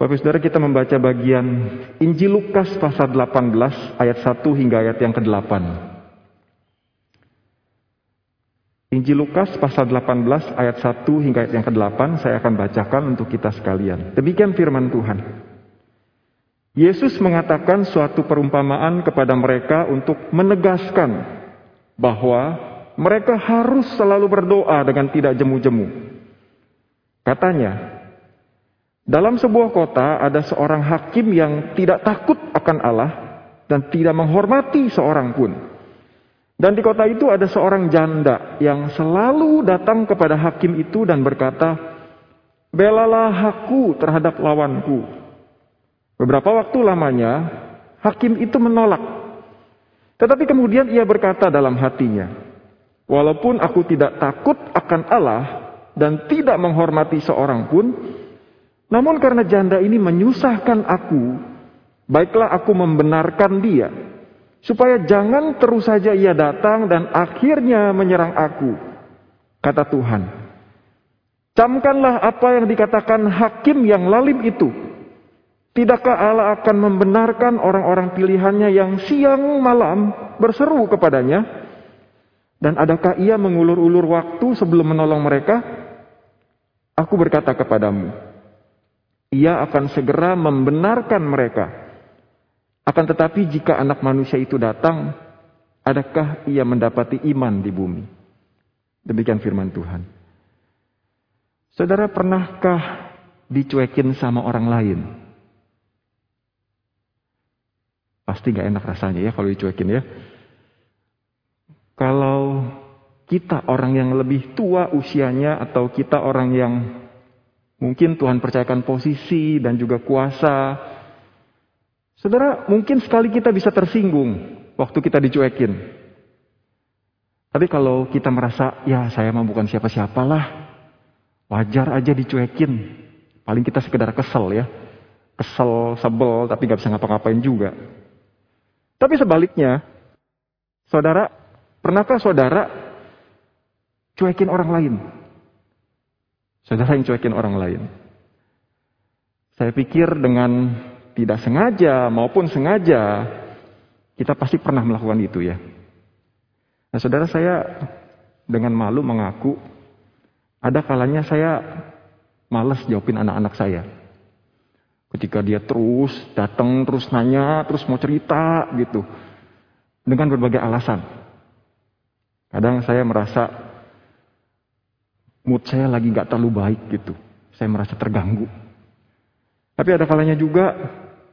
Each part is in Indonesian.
Bapak Saudara kita membaca bagian Injil Lukas pasal 18 ayat 1 hingga ayat yang ke-8. Injil Lukas pasal 18 ayat 1 hingga ayat yang ke-8 saya akan bacakan untuk kita sekalian. Demikian firman Tuhan. Yesus mengatakan suatu perumpamaan kepada mereka untuk menegaskan bahwa mereka harus selalu berdoa dengan tidak jemu-jemu. Katanya, dalam sebuah kota ada seorang hakim yang tidak takut akan Allah dan tidak menghormati seorang pun. Dan di kota itu ada seorang janda yang selalu datang kepada hakim itu dan berkata, "Belalah aku terhadap lawanku." Beberapa waktu lamanya, hakim itu menolak. Tetapi kemudian ia berkata dalam hatinya, "Walaupun aku tidak takut akan Allah dan tidak menghormati seorang pun, namun karena janda ini menyusahkan aku, baiklah aku membenarkan dia, supaya jangan terus saja ia datang dan akhirnya menyerang aku." Kata Tuhan, "Camkanlah apa yang dikatakan hakim yang lalim itu." Tidakkah Allah akan membenarkan orang-orang pilihannya yang siang malam berseru kepadanya? Dan adakah ia mengulur-ulur waktu sebelum menolong mereka? Aku berkata kepadamu, ia akan segera membenarkan mereka. Akan tetapi jika anak manusia itu datang, adakah ia mendapati iman di bumi? Demikian firman Tuhan. Saudara pernahkah dicuekin sama orang lain? Pasti gak enak rasanya ya kalau dicuekin ya. Kalau kita orang yang lebih tua usianya atau kita orang yang mungkin Tuhan percayakan posisi dan juga kuasa. Saudara, mungkin sekali kita bisa tersinggung waktu kita dicuekin. Tapi kalau kita merasa, ya saya mah bukan siapa-siapalah. Wajar aja dicuekin. Paling kita sekedar kesel ya. Kesel, sebel, tapi gak bisa ngapa-ngapain juga. Tapi sebaliknya, saudara, pernahkah saudara cuekin orang lain? Saudara yang cuekin orang lain. Saya pikir dengan tidak sengaja maupun sengaja, kita pasti pernah melakukan itu ya. Nah saudara saya dengan malu mengaku, ada kalanya saya males jawabin anak-anak saya. Ketika dia terus datang, terus nanya, terus mau cerita gitu. Dengan berbagai alasan. Kadang saya merasa mood saya lagi gak terlalu baik gitu. Saya merasa terganggu. Tapi ada kalanya juga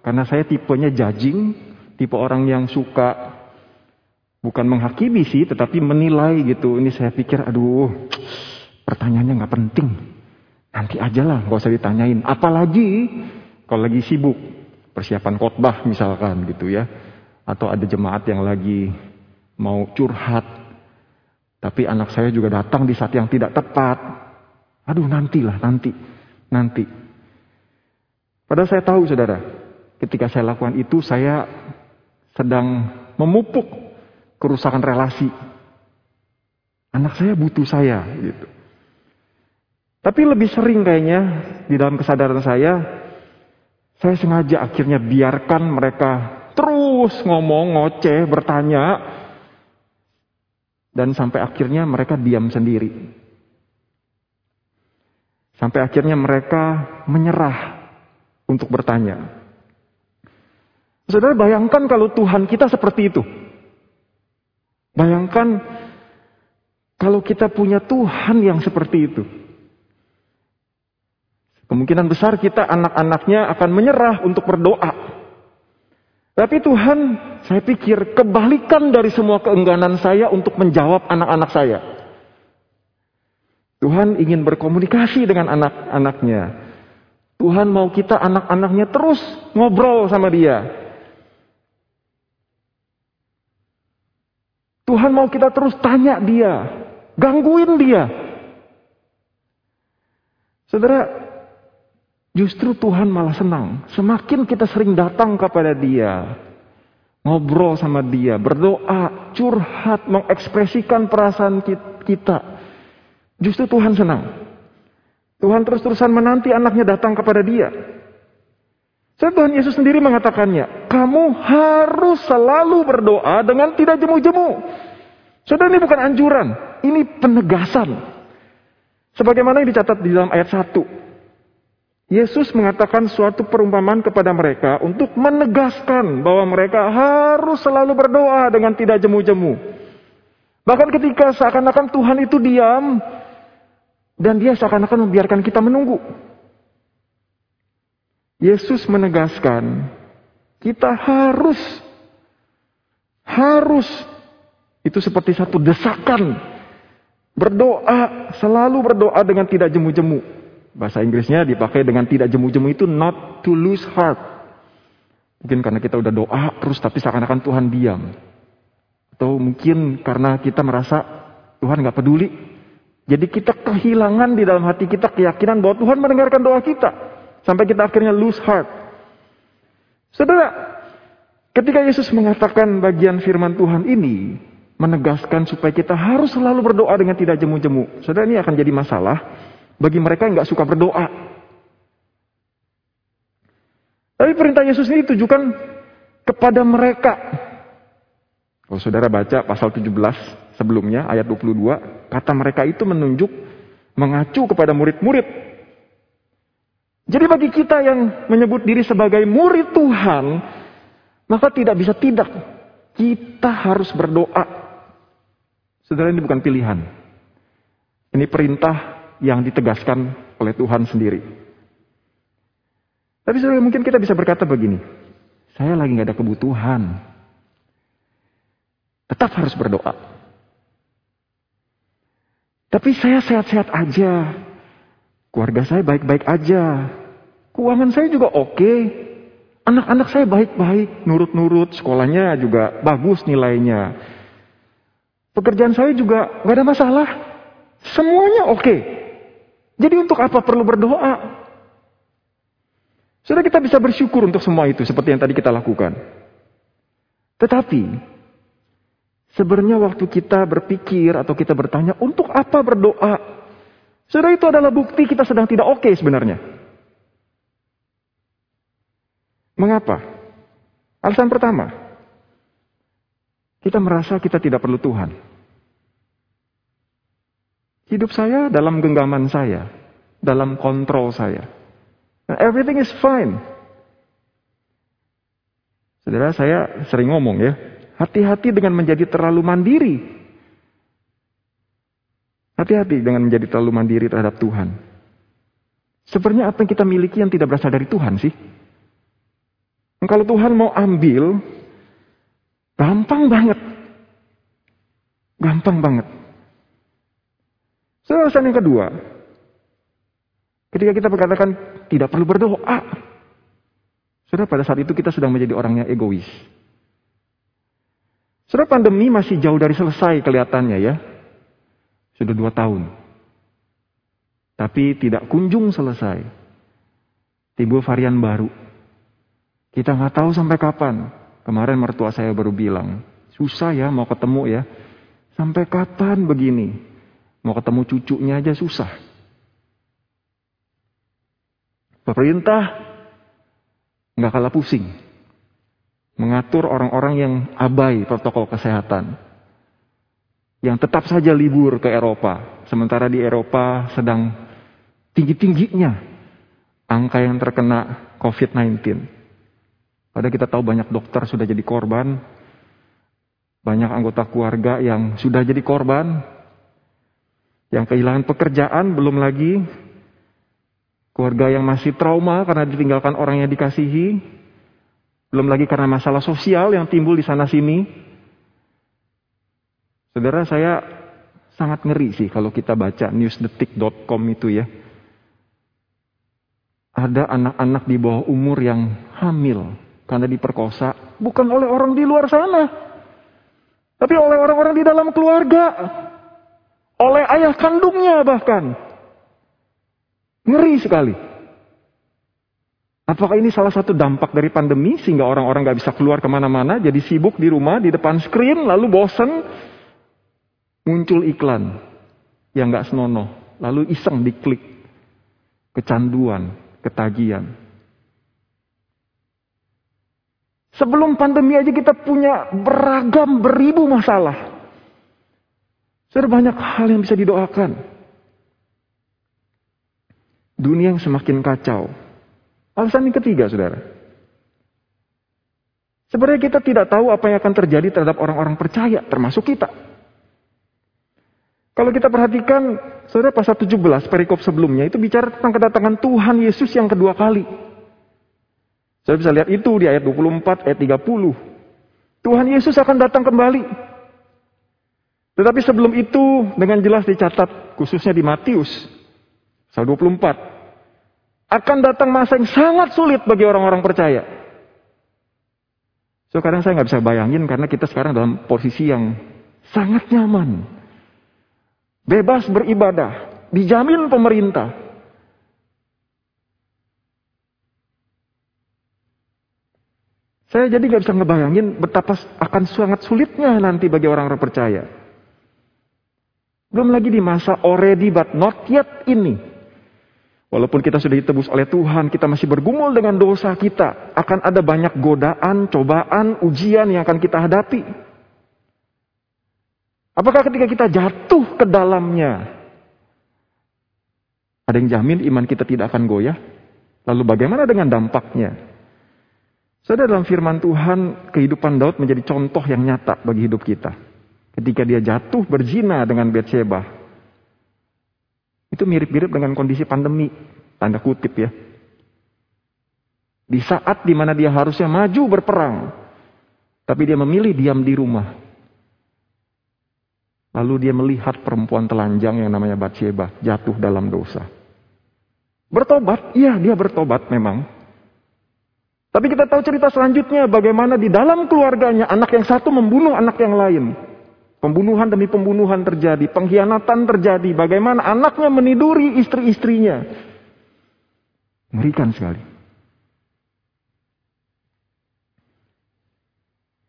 karena saya tipenya judging, tipe orang yang suka bukan menghakimi sih, tetapi menilai gitu. Ini saya pikir, aduh, pertanyaannya gak penting. Nanti aja lah, gak usah ditanyain. Apalagi kalau lagi sibuk, persiapan khotbah misalkan gitu ya. Atau ada jemaat yang lagi mau curhat. Tapi anak saya juga datang di saat yang tidak tepat. Aduh nantilah, nanti. Nanti. Padahal saya tahu saudara, ketika saya lakukan itu saya sedang memupuk kerusakan relasi. Anak saya butuh saya gitu. Tapi lebih sering kayaknya di dalam kesadaran saya, saya sengaja akhirnya biarkan mereka terus ngomong, ngoceh, bertanya. Dan sampai akhirnya mereka diam sendiri. Sampai akhirnya mereka menyerah untuk bertanya. Saudara bayangkan kalau Tuhan kita seperti itu. Bayangkan kalau kita punya Tuhan yang seperti itu. Kemungkinan besar kita anak-anaknya akan menyerah untuk berdoa. Tapi Tuhan, saya pikir kebalikan dari semua keengganan saya untuk menjawab anak-anak saya. Tuhan ingin berkomunikasi dengan anak-anaknya. Tuhan mau kita anak-anaknya terus ngobrol sama dia. Tuhan mau kita terus tanya dia, gangguin dia. Saudara, Justru Tuhan malah senang. Semakin kita sering datang kepada dia. Ngobrol sama dia. Berdoa, curhat, mengekspresikan perasaan kita. Justru Tuhan senang. Tuhan terus-terusan menanti anaknya datang kepada dia. Saya Tuhan Yesus sendiri mengatakannya, kamu harus selalu berdoa dengan tidak jemu-jemu. Saudara ini bukan anjuran, ini penegasan. Sebagaimana yang dicatat di dalam ayat 1. Yesus mengatakan suatu perumpamaan kepada mereka untuk menegaskan bahwa mereka harus selalu berdoa dengan tidak jemu-jemu. Bahkan ketika seakan-akan Tuhan itu diam dan dia seakan-akan membiarkan kita menunggu. Yesus menegaskan, kita harus, harus, itu seperti satu desakan, berdoa, selalu berdoa dengan tidak jemu-jemu. Bahasa Inggrisnya dipakai dengan tidak jemu-jemu itu not to lose heart. Mungkin karena kita udah doa terus tapi seakan-akan Tuhan diam. Atau mungkin karena kita merasa Tuhan gak peduli. Jadi kita kehilangan di dalam hati kita keyakinan bahwa Tuhan mendengarkan doa kita. Sampai kita akhirnya lose heart. Saudara, ketika Yesus mengatakan bagian firman Tuhan ini, menegaskan supaya kita harus selalu berdoa dengan tidak jemu-jemu. Saudara, ini akan jadi masalah bagi mereka yang nggak suka berdoa. Tapi perintah Yesus ini ditujukan kepada mereka. Kalau saudara baca pasal 17 sebelumnya, ayat 22, kata mereka itu menunjuk, mengacu kepada murid-murid jadi bagi kita yang menyebut diri sebagai murid Tuhan, maka tidak bisa tidak. Kita harus berdoa. Saudara ini bukan pilihan. Ini perintah yang ditegaskan oleh Tuhan sendiri. Tapi saudara mungkin kita bisa berkata begini. Saya lagi nggak ada kebutuhan. Tetap harus berdoa. Tapi saya sehat-sehat aja. Keluarga saya baik-baik aja. Keuangan saya juga oke. Anak-anak saya baik-baik, nurut-nurut, sekolahnya juga bagus nilainya. Pekerjaan saya juga gak ada masalah. Semuanya oke. Jadi untuk apa perlu berdoa? Sudah kita bisa bersyukur untuk semua itu seperti yang tadi kita lakukan. Tetapi sebenarnya waktu kita berpikir atau kita bertanya untuk apa berdoa? Sudah itu adalah bukti kita sedang tidak oke okay sebenarnya. Mengapa? Alasan pertama, kita merasa kita tidak perlu Tuhan. Hidup saya dalam genggaman saya, dalam kontrol saya. everything is fine. Saudara, saya sering ngomong ya, hati-hati dengan menjadi terlalu mandiri Hati-hati dengan menjadi terlalu mandiri terhadap Tuhan. Sebenarnya apa yang kita miliki yang tidak berasal dari Tuhan sih? kalau Tuhan mau ambil, gampang banget. Gampang banget. Alasan yang kedua, ketika kita berkatakan tidak perlu berdoa, sudah pada saat itu kita sedang menjadi orang yang egois. Sudah pandemi masih jauh dari selesai kelihatannya ya. Sudah dua tahun. Tapi tidak kunjung selesai. Timbul varian baru. Kita nggak tahu sampai kapan. Kemarin mertua saya baru bilang, susah ya mau ketemu ya. Sampai kapan begini? Mau ketemu cucunya aja susah. Pemerintah nggak kalah pusing. Mengatur orang-orang yang abai protokol kesehatan yang tetap saja libur ke Eropa. Sementara di Eropa sedang tinggi-tingginya angka yang terkena COVID-19. Padahal kita tahu banyak dokter sudah jadi korban, banyak anggota keluarga yang sudah jadi korban, yang kehilangan pekerjaan, belum lagi keluarga yang masih trauma karena ditinggalkan orang yang dikasihi, belum lagi karena masalah sosial yang timbul di sana sini, Saudara saya sangat ngeri sih kalau kita baca newsdetik.com itu ya. Ada anak-anak di bawah umur yang hamil karena diperkosa bukan oleh orang di luar sana. Tapi oleh orang-orang di dalam keluarga. Oleh ayah kandungnya bahkan. Ngeri sekali. Apakah ini salah satu dampak dari pandemi sehingga orang-orang gak bisa keluar ke mana-mana, jadi sibuk di rumah, di depan screen, lalu bosen, muncul iklan yang gak senonoh, lalu iseng diklik, kecanduan, ketagihan. Sebelum pandemi aja kita punya beragam beribu masalah. Sudah banyak hal yang bisa didoakan. Dunia yang semakin kacau. Alasan yang ketiga, saudara. Sebenarnya kita tidak tahu apa yang akan terjadi terhadap orang-orang percaya, termasuk kita. Kalau kita perhatikan, saudara pasal 17 perikop sebelumnya itu bicara tentang kedatangan Tuhan Yesus yang kedua kali. Saya bisa lihat itu di ayat 24, ayat 30. Tuhan Yesus akan datang kembali. Tetapi sebelum itu dengan jelas dicatat khususnya di Matius pasal 24 akan datang masa yang sangat sulit bagi orang-orang percaya. So kadang saya nggak bisa bayangin karena kita sekarang dalam posisi yang sangat nyaman. Bebas beribadah, dijamin pemerintah. Saya jadi nggak bisa ngebayangin betapa akan sangat sulitnya nanti bagi orang-orang percaya. Belum lagi di masa already but not yet ini. Walaupun kita sudah ditebus oleh Tuhan, kita masih bergumul dengan dosa kita. Akan ada banyak godaan, cobaan, ujian yang akan kita hadapi. Apakah ketika kita jatuh ke dalamnya, ada yang jamin iman kita tidak akan goyah? Lalu bagaimana dengan dampaknya? Saudara dalam firman Tuhan, kehidupan Daud menjadi contoh yang nyata bagi hidup kita ketika dia jatuh berzina dengan Betsheba. Itu mirip-mirip dengan kondisi pandemi, tanda kutip ya. Di saat di mana dia harusnya maju berperang, tapi dia memilih diam di rumah. Lalu dia melihat perempuan telanjang yang namanya Bathsheba jatuh dalam dosa. Bertobat, iya dia bertobat memang. Tapi kita tahu cerita selanjutnya bagaimana di dalam keluarganya anak yang satu membunuh anak yang lain. Pembunuhan demi pembunuhan terjadi, pengkhianatan terjadi. Bagaimana anaknya meniduri istri-istrinya. Mengerikan sekali.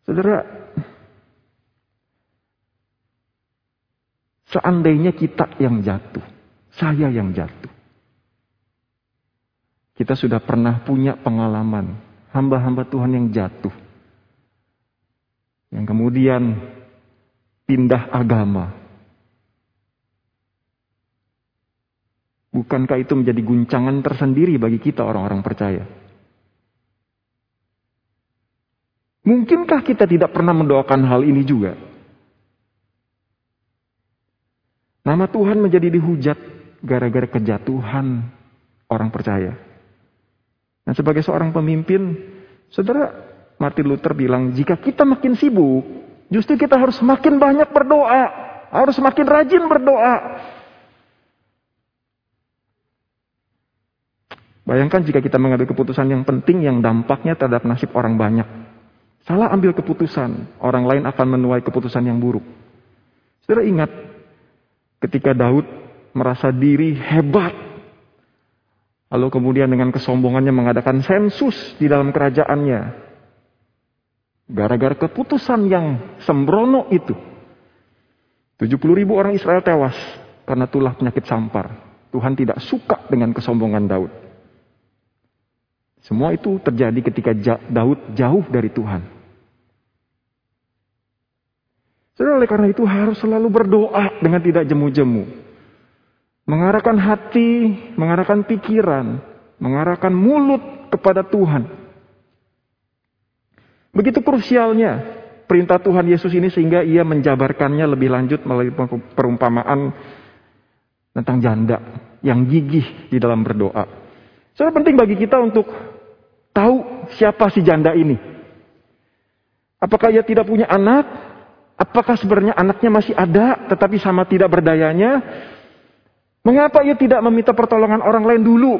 Saudara, seandainya kita yang jatuh, saya yang jatuh. Kita sudah pernah punya pengalaman hamba-hamba Tuhan yang jatuh. Yang kemudian pindah agama. Bukankah itu menjadi guncangan tersendiri bagi kita orang-orang percaya? Mungkinkah kita tidak pernah mendoakan hal ini juga? Nama Tuhan menjadi dihujat gara-gara kejatuhan orang percaya. Dan sebagai seorang pemimpin, saudara Martin Luther bilang, jika kita makin sibuk Justru kita harus semakin banyak berdoa, harus semakin rajin berdoa. Bayangkan jika kita mengambil keputusan yang penting yang dampaknya terhadap nasib orang banyak. Salah ambil keputusan, orang lain akan menuai keputusan yang buruk. Saudara ingat ketika Daud merasa diri hebat. Lalu kemudian dengan kesombongannya mengadakan sensus di dalam kerajaannya. Gara-gara keputusan yang sembrono itu. 70 ribu orang Israel tewas karena tulah penyakit sampar. Tuhan tidak suka dengan kesombongan Daud. Semua itu terjadi ketika Daud jauh dari Tuhan. Saudara, oleh karena itu harus selalu berdoa dengan tidak jemu-jemu. Mengarahkan hati, mengarahkan pikiran, mengarahkan mulut kepada Tuhan. Begitu krusialnya perintah Tuhan Yesus ini sehingga ia menjabarkannya lebih lanjut melalui perumpamaan tentang janda yang gigih di dalam berdoa. Sangat penting bagi kita untuk tahu siapa si janda ini. Apakah ia tidak punya anak? Apakah sebenarnya anaknya masih ada tetapi sama tidak berdayanya? Mengapa ia tidak meminta pertolongan orang lain dulu?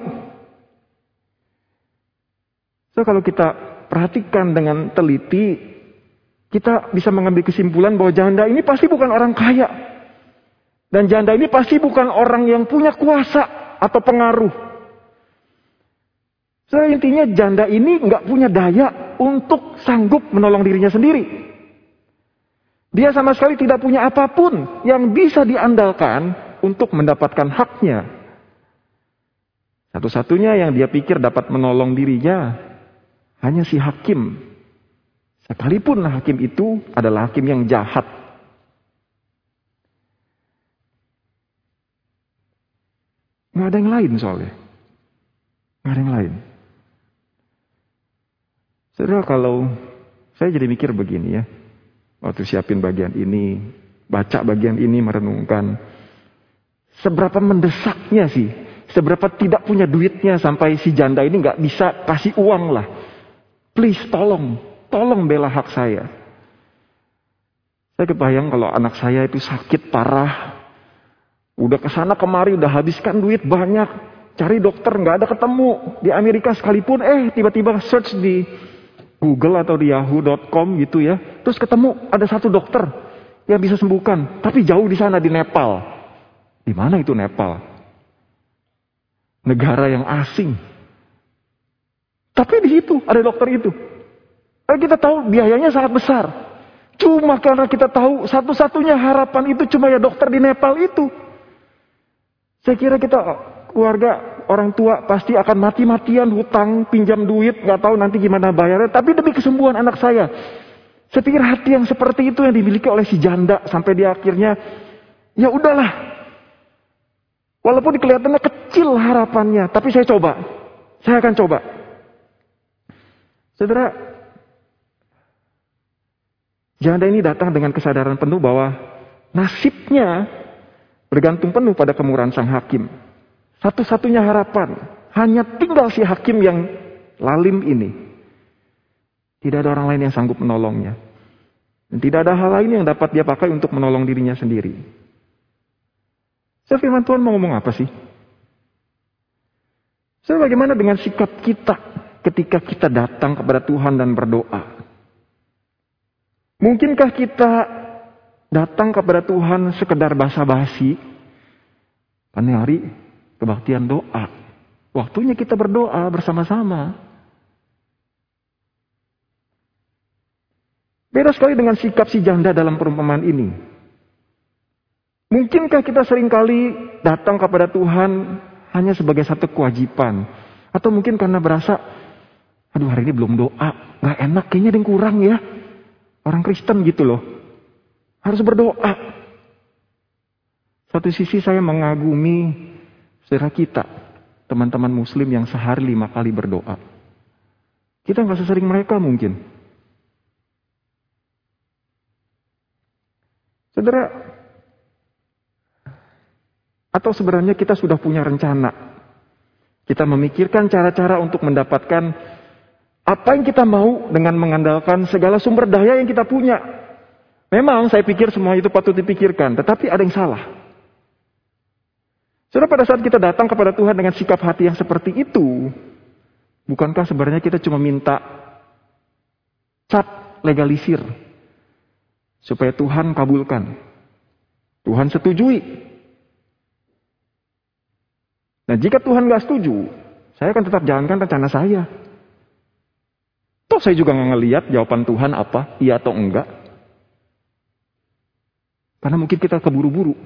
So kalau kita perhatikan dengan teliti, kita bisa mengambil kesimpulan bahwa janda ini pasti bukan orang kaya. Dan janda ini pasti bukan orang yang punya kuasa atau pengaruh. So, intinya janda ini nggak punya daya untuk sanggup menolong dirinya sendiri. Dia sama sekali tidak punya apa pun yang bisa diandalkan untuk mendapatkan haknya. Satu-satunya yang dia pikir dapat menolong dirinya hanya si hakim Sekalipun hakim itu adalah hakim yang jahat. Nggak ada yang lain soalnya. Nggak ada yang lain. Saudara kalau saya jadi mikir begini ya. Waktu siapin bagian ini, baca bagian ini, merenungkan. Seberapa mendesaknya sih? Seberapa tidak punya duitnya sampai si janda ini nggak bisa kasih uang lah. Please tolong, tolong bela hak saya. Saya kebayang kalau anak saya itu sakit parah. Udah ke sana kemari, udah habiskan duit banyak. Cari dokter nggak ada ketemu. Di Amerika sekalipun, eh tiba-tiba search di Google atau di yahoo.com gitu ya. Terus ketemu ada satu dokter yang bisa sembuhkan. Tapi jauh di sana di Nepal. Di mana itu Nepal? Negara yang asing. Tapi di situ ada dokter itu. Dan kita tahu biayanya sangat besar. Cuma karena kita tahu satu-satunya harapan itu cuma ya dokter di Nepal itu. Saya kira kita keluarga orang tua pasti akan mati-matian hutang, pinjam duit, nggak tahu nanti gimana bayarnya. Tapi demi kesembuhan anak saya, saya pikir hati yang seperti itu yang dimiliki oleh si janda sampai di akhirnya, ya udahlah. Walaupun kelihatannya kecil harapannya, tapi saya coba. Saya akan coba. Saudara, janda ini datang dengan kesadaran penuh bahwa nasibnya bergantung penuh pada kemurahan sang hakim. Satu-satunya harapan hanya tinggal si hakim yang lalim ini. Tidak ada orang lain yang sanggup menolongnya. Dan tidak ada hal lain yang dapat dia pakai untuk menolong dirinya sendiri. Saya firman Tuhan mau ngomong apa sih? Saya bagaimana dengan sikap kita ketika kita datang kepada Tuhan dan berdoa? Mungkinkah kita datang kepada Tuhan sekedar basa-basi? Pada hari Kebaktian doa. Waktunya kita berdoa bersama-sama. Beda sekali dengan sikap si janda dalam perumpamaan ini. Mungkinkah kita sering kali datang kepada Tuhan hanya sebagai satu kewajiban? Atau mungkin karena berasa, aduh hari ini belum doa, gak enak, kayaknya ada yang kurang ya. Orang Kristen gitu loh. Harus berdoa. Satu sisi saya mengagumi Saudara kita, teman-teman muslim yang sehari lima kali berdoa. Kita nggak sesering mereka mungkin. Saudara, atau sebenarnya kita sudah punya rencana. Kita memikirkan cara-cara untuk mendapatkan apa yang kita mau dengan mengandalkan segala sumber daya yang kita punya. Memang saya pikir semua itu patut dipikirkan, tetapi ada yang salah. Saudara pada saat kita datang kepada Tuhan dengan sikap hati yang seperti itu, bukankah sebenarnya kita cuma minta cap legalisir supaya Tuhan kabulkan, Tuhan setujui. Nah jika Tuhan gak setuju, saya akan tetap jalankan rencana saya. Toh saya juga nggak ngeliat jawaban Tuhan apa, iya atau enggak. Karena mungkin kita keburu-buru.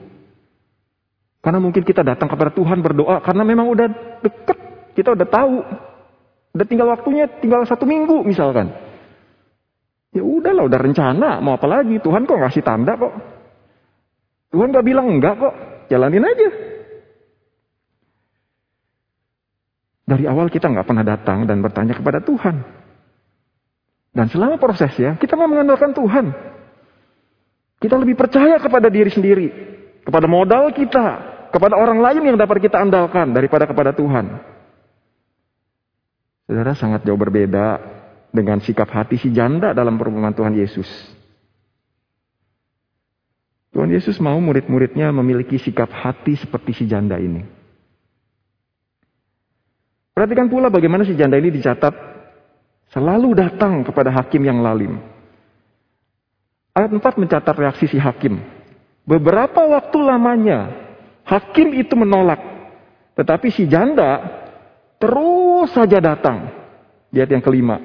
Karena mungkin kita datang kepada Tuhan berdoa karena memang udah deket, kita udah tahu. Udah tinggal waktunya, tinggal satu minggu misalkan. Ya udahlah, udah rencana, mau apa lagi? Tuhan kok ngasih tanda kok. Tuhan gak bilang enggak kok, jalanin aja. Dari awal kita nggak pernah datang dan bertanya kepada Tuhan. Dan selama prosesnya, kita mau mengandalkan Tuhan. Kita lebih percaya kepada diri sendiri, kepada modal kita, kepada orang lain yang dapat kita andalkan daripada kepada Tuhan. Saudara sangat jauh berbeda dengan sikap hati si janda dalam perumpamaan Tuhan Yesus. Tuhan Yesus mau murid-muridnya memiliki sikap hati seperti si janda ini. Perhatikan pula bagaimana si janda ini dicatat selalu datang kepada hakim yang lalim. Ayat 4 mencatat reaksi si hakim. Beberapa waktu lamanya Hakim itu menolak. Tetapi si janda terus saja datang. Lihat yang kelima.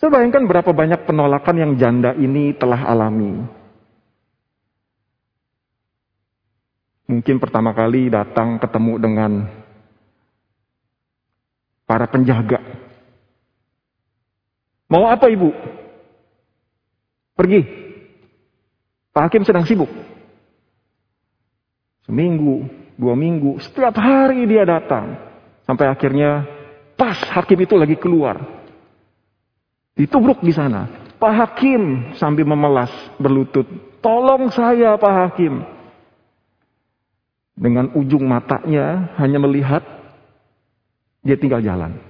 Saya bayangkan berapa banyak penolakan yang janda ini telah alami. Mungkin pertama kali datang ketemu dengan para penjaga. Mau apa ibu? Pergi. Pak Hakim sedang sibuk. Seminggu, dua minggu, setiap hari dia datang. Sampai akhirnya pas hakim itu lagi keluar. Ditubruk di sana. Pak Hakim sambil memelas berlutut. Tolong saya Pak Hakim. Dengan ujung matanya hanya melihat dia tinggal jalan.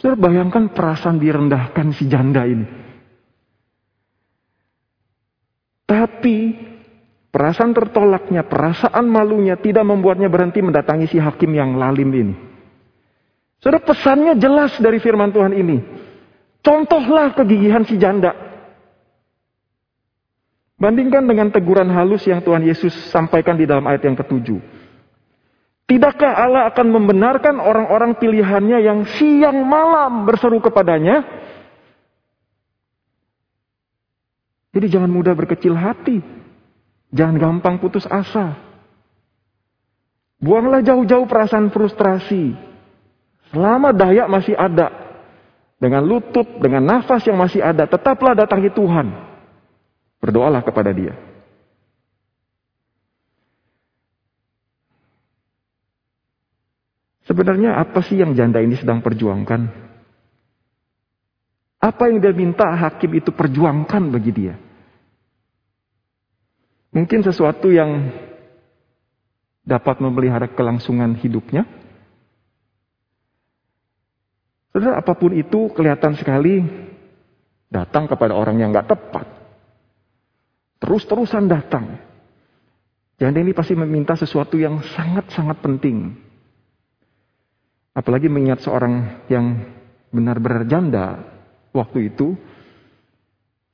Saudara bayangkan perasaan direndahkan si janda ini. Tapi perasaan tertolaknya, perasaan malunya tidak membuatnya berhenti mendatangi si hakim yang lalim ini. Saudara pesannya jelas dari firman Tuhan ini. Contohlah kegigihan si janda. Bandingkan dengan teguran halus yang Tuhan Yesus sampaikan di dalam ayat yang ketujuh. Tidakkah Allah akan membenarkan orang-orang pilihannya yang siang malam berseru kepadanya? Jadi jangan mudah berkecil hati. Jangan gampang putus asa. Buanglah jauh-jauh perasaan frustrasi. Selama daya masih ada. Dengan lutut, dengan nafas yang masih ada. Tetaplah datangi Tuhan. Berdoalah kepada dia. Sebenarnya apa sih yang janda ini sedang perjuangkan? Apa yang dia minta hakim itu perjuangkan bagi dia? Mungkin sesuatu yang dapat memelihara kelangsungan hidupnya. Saudara, apa pun itu kelihatan sekali datang kepada orang yang gak tepat. Terus-terusan datang. Janda ini pasti meminta sesuatu yang sangat-sangat penting. Apalagi mengingat seorang yang benar-benar janda waktu itu,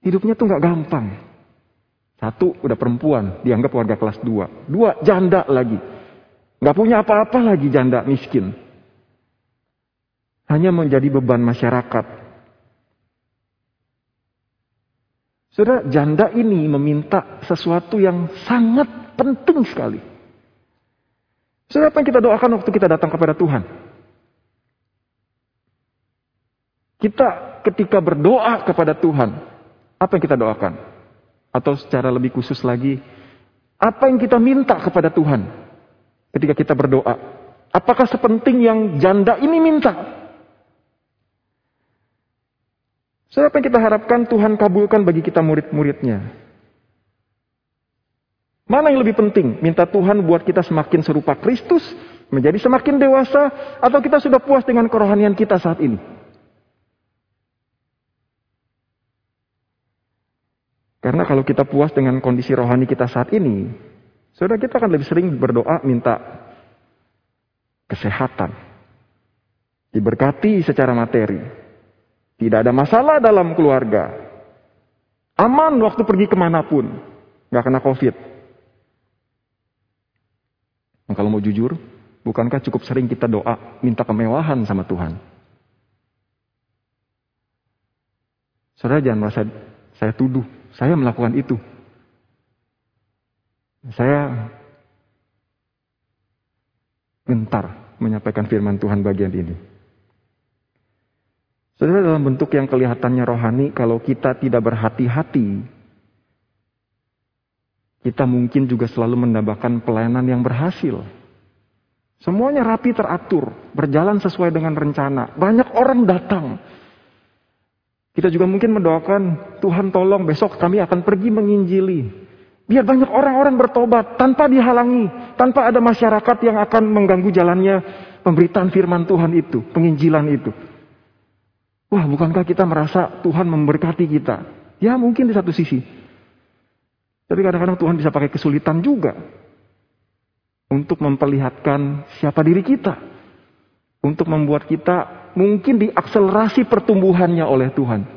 hidupnya tuh nggak gampang. Satu, udah perempuan, dianggap warga kelas dua. Dua, janda lagi. Nggak punya apa-apa lagi janda miskin. Hanya menjadi beban masyarakat. Saudara, janda ini meminta sesuatu yang sangat penting sekali. Saudara, apa yang kita doakan waktu kita datang kepada Tuhan? Kita ketika berdoa kepada Tuhan, apa yang kita doakan? Atau secara lebih khusus lagi, apa yang kita minta kepada Tuhan ketika kita berdoa? Apakah sepenting yang janda ini minta? Saya apa yang kita harapkan Tuhan kabulkan bagi kita murid-muridnya? Mana yang lebih penting? Minta Tuhan buat kita semakin serupa Kristus, menjadi semakin dewasa, atau kita sudah puas dengan kerohanian kita saat ini? Karena kalau kita puas dengan kondisi rohani kita saat ini, saudara kita akan lebih sering berdoa minta kesehatan. Diberkati secara materi. Tidak ada masalah dalam keluarga. Aman waktu pergi ke mana pun. Gak kena covid. Nah, kalau mau jujur, bukankah cukup sering kita doa minta kemewahan sama Tuhan? Saudara jangan merasa saya tuduh saya melakukan itu. Saya gentar menyampaikan firman Tuhan bagian ini. Saudara dalam bentuk yang kelihatannya rohani, kalau kita tidak berhati-hati, kita mungkin juga selalu mendapatkan pelayanan yang berhasil. Semuanya rapi teratur, berjalan sesuai dengan rencana. Banyak orang datang, kita juga mungkin mendoakan, Tuhan tolong besok kami akan pergi menginjili. Biar banyak orang-orang bertobat tanpa dihalangi, tanpa ada masyarakat yang akan mengganggu jalannya pemberitaan firman Tuhan itu, penginjilan itu. Wah, bukankah kita merasa Tuhan memberkati kita? Ya, mungkin di satu sisi. Tapi kadang-kadang Tuhan bisa pakai kesulitan juga untuk memperlihatkan siapa diri kita, untuk membuat kita mungkin diakselerasi pertumbuhannya oleh Tuhan.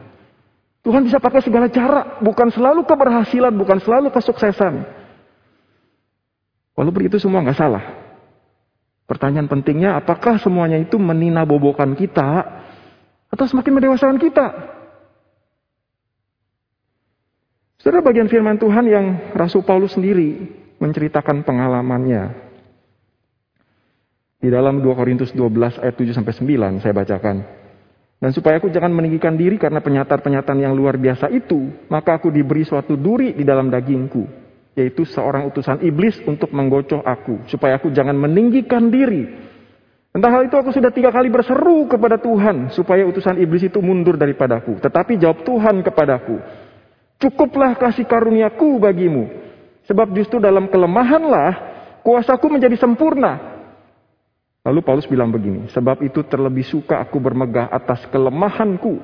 Tuhan bisa pakai segala cara, bukan selalu keberhasilan, bukan selalu kesuksesan. Walaupun itu semua nggak salah. Pertanyaan pentingnya, apakah semuanya itu menina bobokan kita atau semakin mendewasakan kita? Saudara bagian firman Tuhan yang Rasul Paulus sendiri menceritakan pengalamannya di dalam 2 Korintus 12 ayat 7 sampai 9 saya bacakan. Dan supaya aku jangan meninggikan diri karena penyataan-penyataan yang luar biasa itu, maka aku diberi suatu duri di dalam dagingku, yaitu seorang utusan iblis untuk menggocoh aku, supaya aku jangan meninggikan diri. Entah hal itu aku sudah tiga kali berseru kepada Tuhan, supaya utusan iblis itu mundur daripadaku. Tetapi jawab Tuhan kepadaku, cukuplah kasih karuniaku bagimu, sebab justru dalam kelemahanlah kuasaku menjadi sempurna. Lalu Paulus bilang begini, sebab itu terlebih suka aku bermegah atas kelemahanku,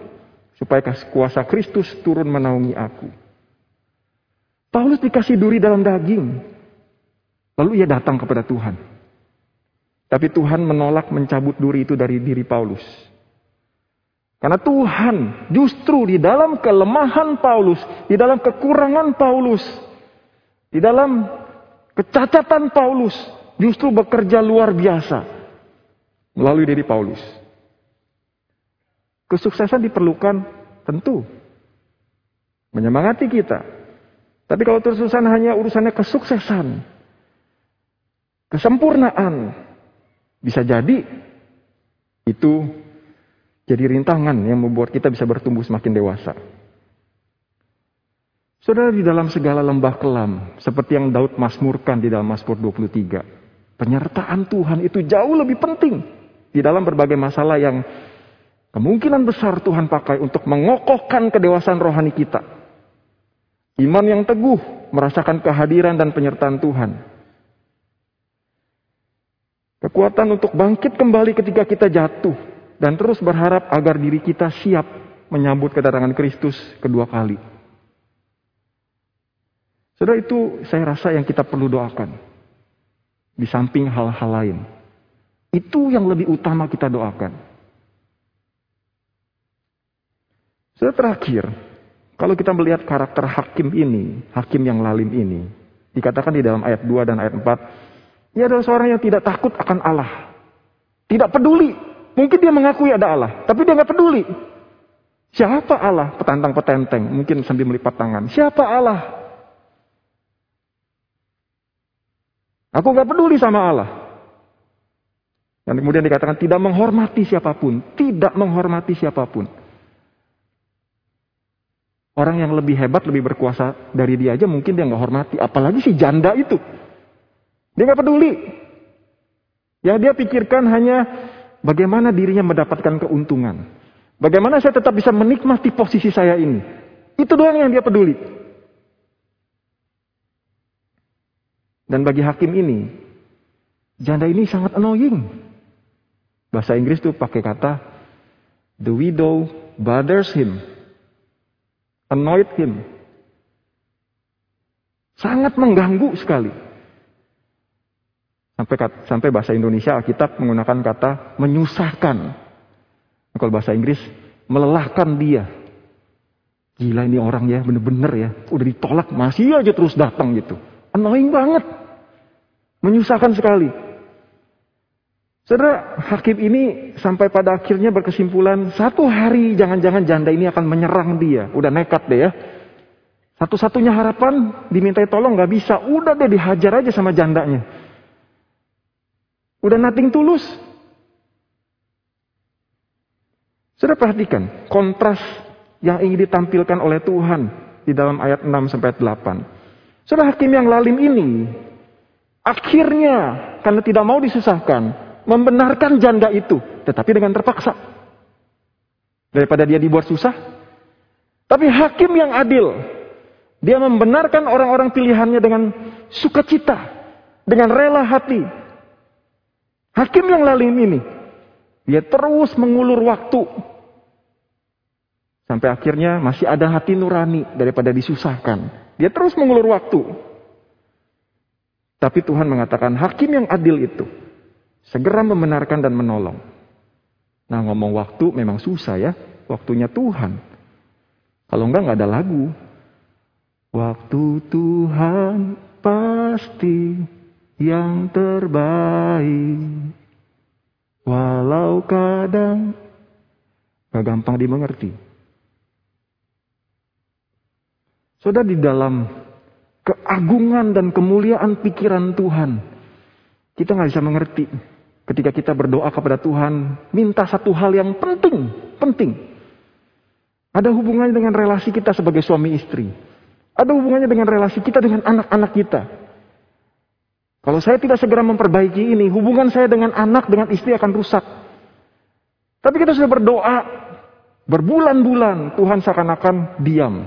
supaya kuasa Kristus turun menaungi aku. Paulus dikasih duri dalam daging, lalu ia datang kepada Tuhan. Tapi Tuhan menolak mencabut duri itu dari diri Paulus. Karena Tuhan justru di dalam kelemahan Paulus, di dalam kekurangan Paulus, di dalam kecacatan Paulus, justru bekerja luar biasa melalui diri Paulus. Kesuksesan diperlukan tentu menyemangati kita. Tapi kalau kesuksesan hanya urusannya kesuksesan, kesempurnaan, bisa jadi itu jadi rintangan yang membuat kita bisa bertumbuh semakin dewasa. Saudara di dalam segala lembah kelam, seperti yang Daud masmurkan di dalam Mazmur 23, penyertaan Tuhan itu jauh lebih penting di dalam berbagai masalah yang kemungkinan besar Tuhan pakai untuk mengokohkan kedewasaan rohani kita. Iman yang teguh, merasakan kehadiran dan penyertaan Tuhan. Kekuatan untuk bangkit kembali ketika kita jatuh dan terus berharap agar diri kita siap menyambut kedatangan Kristus kedua kali. Saudara itu saya rasa yang kita perlu doakan. Di samping hal-hal lain. Itu yang lebih utama kita doakan. Sudah terakhir, kalau kita melihat karakter hakim ini, hakim yang lalim ini, dikatakan di dalam ayat 2 dan ayat 4, ia adalah seorang yang tidak takut akan Allah. Tidak peduli. Mungkin dia mengakui ada Allah, tapi dia nggak peduli. Siapa Allah? Petantang petenteng, mungkin sambil melipat tangan. Siapa Allah? Aku nggak peduli sama Allah. Dan kemudian dikatakan tidak menghormati siapa pun, tidak menghormati siapa pun. Orang yang lebih hebat, lebih berkuasa dari dia aja mungkin dia nggak hormati, apalagi si janda itu. Dia nggak peduli. Ya dia pikirkan hanya bagaimana dirinya mendapatkan keuntungan. Bagaimana saya tetap bisa menikmati posisi saya ini. Itu doang yang dia peduli. Dan bagi hakim ini, janda ini sangat annoying. Bahasa Inggris tuh pakai kata the widow bothers him, annoyed him. Sangat mengganggu sekali. Sampai sampai bahasa Indonesia Alkitab menggunakan kata menyusahkan. Kalau bahasa Inggris melelahkan dia. Gila ini orang ya, bener-bener ya. Udah ditolak, masih aja terus datang gitu. Annoying banget. Menyusahkan sekali. Saudara, hakim ini sampai pada akhirnya berkesimpulan, satu hari jangan-jangan janda ini akan menyerang dia. Udah nekat deh ya. Satu-satunya harapan dimintai tolong gak bisa. Udah deh dihajar aja sama jandanya. Udah nating tulus. Saudara perhatikan kontras yang ingin ditampilkan oleh Tuhan di dalam ayat 6 sampai 8. Saudara hakim yang lalim ini akhirnya karena tidak mau disusahkan membenarkan janda itu, tetapi dengan terpaksa. Daripada dia dibuat susah. Tapi hakim yang adil, dia membenarkan orang-orang pilihannya dengan sukacita, dengan rela hati. Hakim yang lalim ini, dia terus mengulur waktu. Sampai akhirnya masih ada hati nurani daripada disusahkan. Dia terus mengulur waktu. Tapi Tuhan mengatakan hakim yang adil itu Segera membenarkan dan menolong. Nah ngomong waktu memang susah ya. Waktunya Tuhan. Kalau enggak nggak ada lagu. Waktu Tuhan pasti yang terbaik. Walau kadang gak gampang dimengerti. Sudah di dalam keagungan dan kemuliaan pikiran Tuhan, kita nggak bisa mengerti Ketika kita berdoa kepada Tuhan, minta satu hal yang penting. penting. Ada hubungannya dengan relasi kita sebagai suami istri. Ada hubungannya dengan relasi kita dengan anak-anak kita. Kalau saya tidak segera memperbaiki ini, hubungan saya dengan anak, dengan istri akan rusak. Tapi kita sudah berdoa berbulan-bulan, Tuhan seakan-akan diam.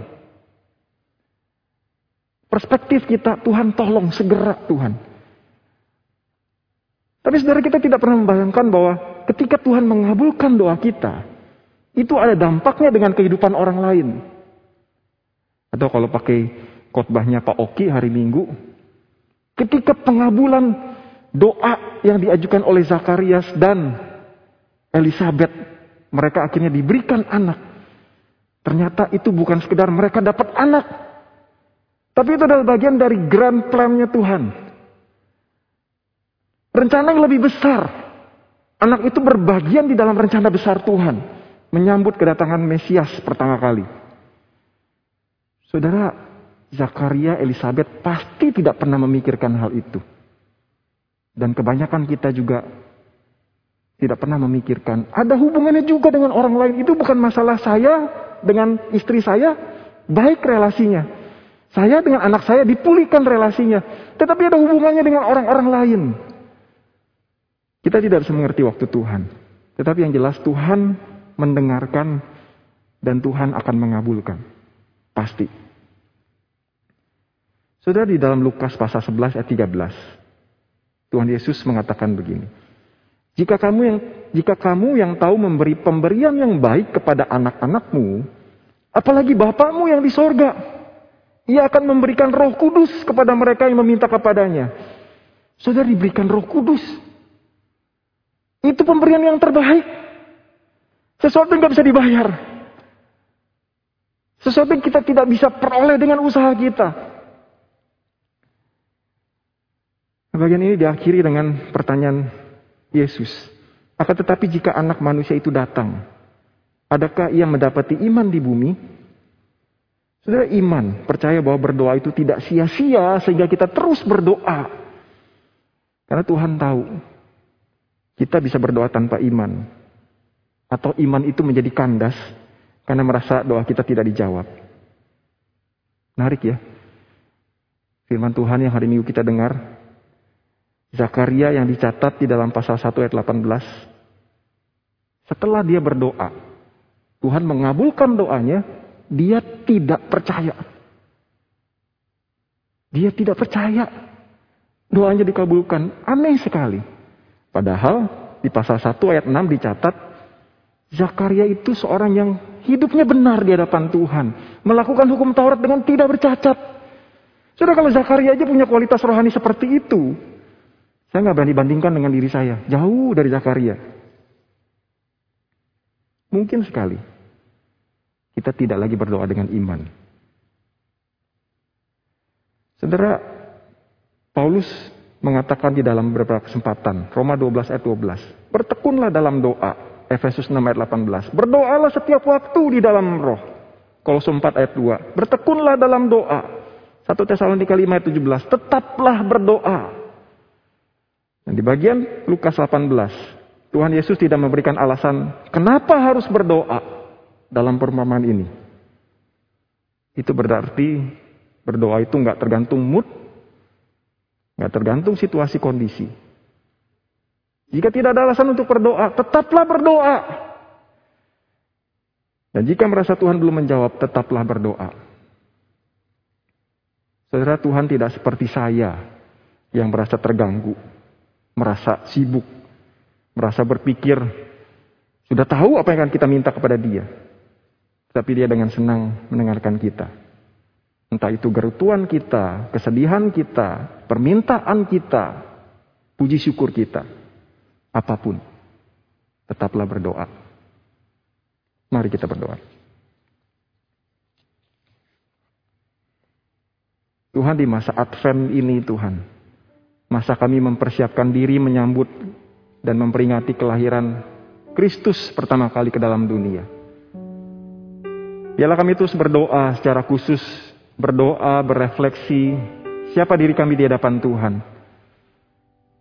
Perspektif kita, Tuhan tolong segera Tuhan. Tapi saudara kita tidak pernah membayangkan bahwa ketika Tuhan mengabulkan doa kita, itu ada dampaknya dengan kehidupan orang lain. Atau kalau pakai khotbahnya Pak Oki hari Minggu, ketika pengabulan doa yang diajukan oleh Zakarias dan Elizabeth, mereka akhirnya diberikan anak. Ternyata itu bukan sekedar mereka dapat anak, tapi itu adalah bagian dari grand plan-nya Tuhan. Rencana yang lebih besar. Anak itu berbagian di dalam rencana besar Tuhan menyambut kedatangan Mesias pertama kali. Saudara, Zakaria Elizabeth pasti tidak pernah memikirkan hal itu. Dan kebanyakan kita juga tidak pernah memikirkan. Ada hubungannya juga dengan orang lain. Itu bukan masalah saya dengan istri saya. Baik relasinya. Saya dengan anak saya dipulihkan relasinya. Tetapi ada hubungannya dengan orang-orang lain. Kita tidak bisa mengerti waktu Tuhan. Tetapi yang jelas Tuhan mendengarkan, dan Tuhan akan mengabulkan. Pasti. Sudah di dalam Lukas pasal 11 ayat 13. Tuhan Yesus mengatakan begini. Jika kamu yang jika kamu yang tahu memberi pemberian yang baik kepada anak-anakmu, apalagi Bapakmu yang di sorga, ia akan memberikan roh kudus kepada mereka yang meminta kepadanya. Saudara diberikan roh kudus. Itu pemberian yang terbaik. Sesuatu yang gak bisa dibayar. Sesuatu yang kita tidak bisa peroleh dengan usaha kita. Bagian ini diakhiri dengan pertanyaan Yesus. Akan tetapi jika anak manusia itu datang, adakah ia mendapati iman di bumi? Saudara iman, percaya bahwa berdoa itu tidak sia-sia sehingga kita terus berdoa. Karena Tuhan tahu kita bisa berdoa tanpa iman atau iman itu menjadi kandas karena merasa doa kita tidak dijawab. Menarik ya. Firman Tuhan yang hari Minggu kita dengar. Zakaria yang dicatat di dalam pasal 1 ayat 18. Setelah dia berdoa, Tuhan mengabulkan doanya, dia tidak percaya. Dia tidak percaya. Doanya dikabulkan. Aneh sekali. Padahal di pasal 1 ayat 6 dicatat Zakaria itu seorang yang hidupnya benar di hadapan Tuhan. Melakukan hukum Taurat dengan tidak bercacat. Sudah kalau Zakaria aja punya kualitas rohani seperti itu. Saya nggak berani bandingkan dengan diri saya. Jauh dari Zakaria. Mungkin sekali. Kita tidak lagi berdoa dengan iman. Saudara, Paulus mengatakan di dalam beberapa kesempatan. Roma 12 ayat 12. Bertekunlah dalam doa Efesus 6 ayat 18. Berdoalah setiap waktu di dalam roh. Kolose 4 ayat 2. Bertekunlah dalam doa. 1 Tesalonika 5 ayat 17. Tetaplah berdoa. Dan di bagian Lukas 18. Tuhan Yesus tidak memberikan alasan kenapa harus berdoa dalam perumpamaan ini. Itu berarti berdoa itu nggak tergantung mood, nggak tergantung situasi kondisi. Jika tidak ada alasan untuk berdoa, tetaplah berdoa. Dan jika merasa Tuhan belum menjawab, tetaplah berdoa. Saudara Tuhan tidak seperti saya yang merasa terganggu, merasa sibuk, merasa berpikir, sudah tahu apa yang akan kita minta kepada dia. Tapi dia dengan senang mendengarkan kita. Entah itu gerutuan kita, kesedihan kita, permintaan kita, puji syukur kita apa pun, tetaplah berdoa. Mari kita berdoa. Tuhan di masa Advent ini Tuhan, masa kami mempersiapkan diri menyambut dan memperingati kelahiran Kristus pertama kali ke dalam dunia. Biarlah kami terus berdoa secara khusus, berdoa, berefleksi, siapa diri kami di hadapan Tuhan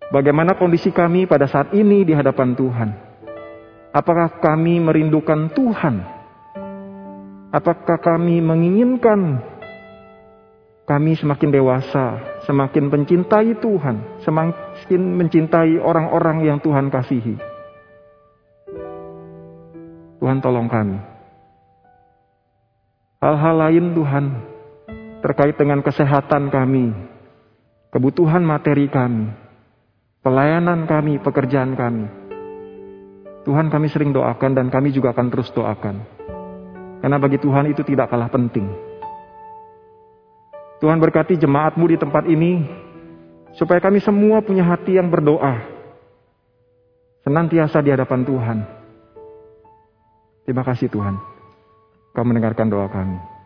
Bagaimana kondisi kami pada saat ini di hadapan Tuhan? Apakah kami merindukan Tuhan? Apakah kami menginginkan kami semakin dewasa, semakin mencintai Tuhan, semakin mencintai orang-orang yang Tuhan kasihi? Tuhan tolong kami. Hal-hal lain Tuhan terkait dengan kesehatan kami, kebutuhan materi kami, pelayanan kami, pekerjaan kami Tuhan kami sering doakan dan kami juga akan terus doakan. Karena bagi Tuhan itu tidak kalah penting. Tuhan berkati jemaatmu di tempat ini, supaya kami semua punya hati yang berdoa. Senantiasa di hadapan Tuhan. Terima kasih Tuhan. Kau mendengarkan doa kami.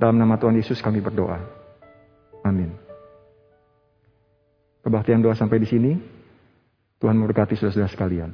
Dalam nama Tuhan Yesus kami berdoa. Amin. Kebaktian doa sampai di sini. Tuhan memberkati saudara-saudara sekalian.